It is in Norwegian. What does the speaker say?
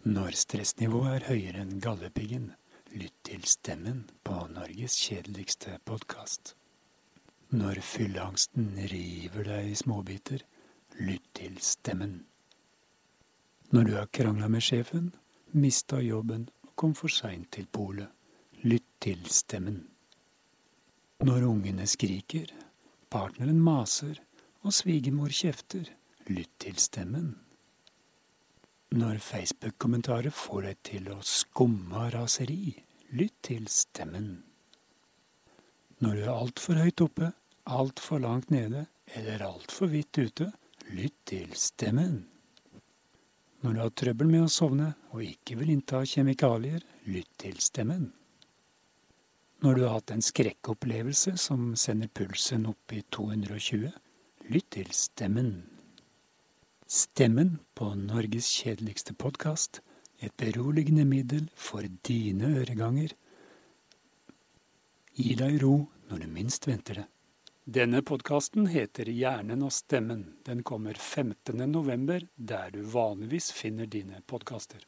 Når stressnivået er høyere enn gallepiggen, lytt til Stemmen på Norges kjedeligste podkast. Når fylleangsten river deg i småbiter, lytt til Stemmen. Når du har krangla med sjefen, mista jobben og kom for seint til polet, lytt til Stemmen. Når ungene skriker, partneren maser og svigermor kjefter, lytt til Stemmen. Når Facebook-kommentarer får deg til å skumme av raseri, lytt til stemmen. Når du er altfor høyt oppe, altfor langt nede eller altfor vidt ute, lytt til stemmen. Når du har trøbbel med å sovne og ikke vil innta kjemikalier, lytt til stemmen. Når du har hatt en skrekkopplevelse som sender pulsen opp i 220, lytt til stemmen. Stemmen på Norges kjedeligste podkast, et beroligende middel for dine øreganger. Gi deg ro når du minst venter det. Denne podkasten heter Hjernen og stemmen. Den kommer 15. november der du vanligvis finner dine podkaster.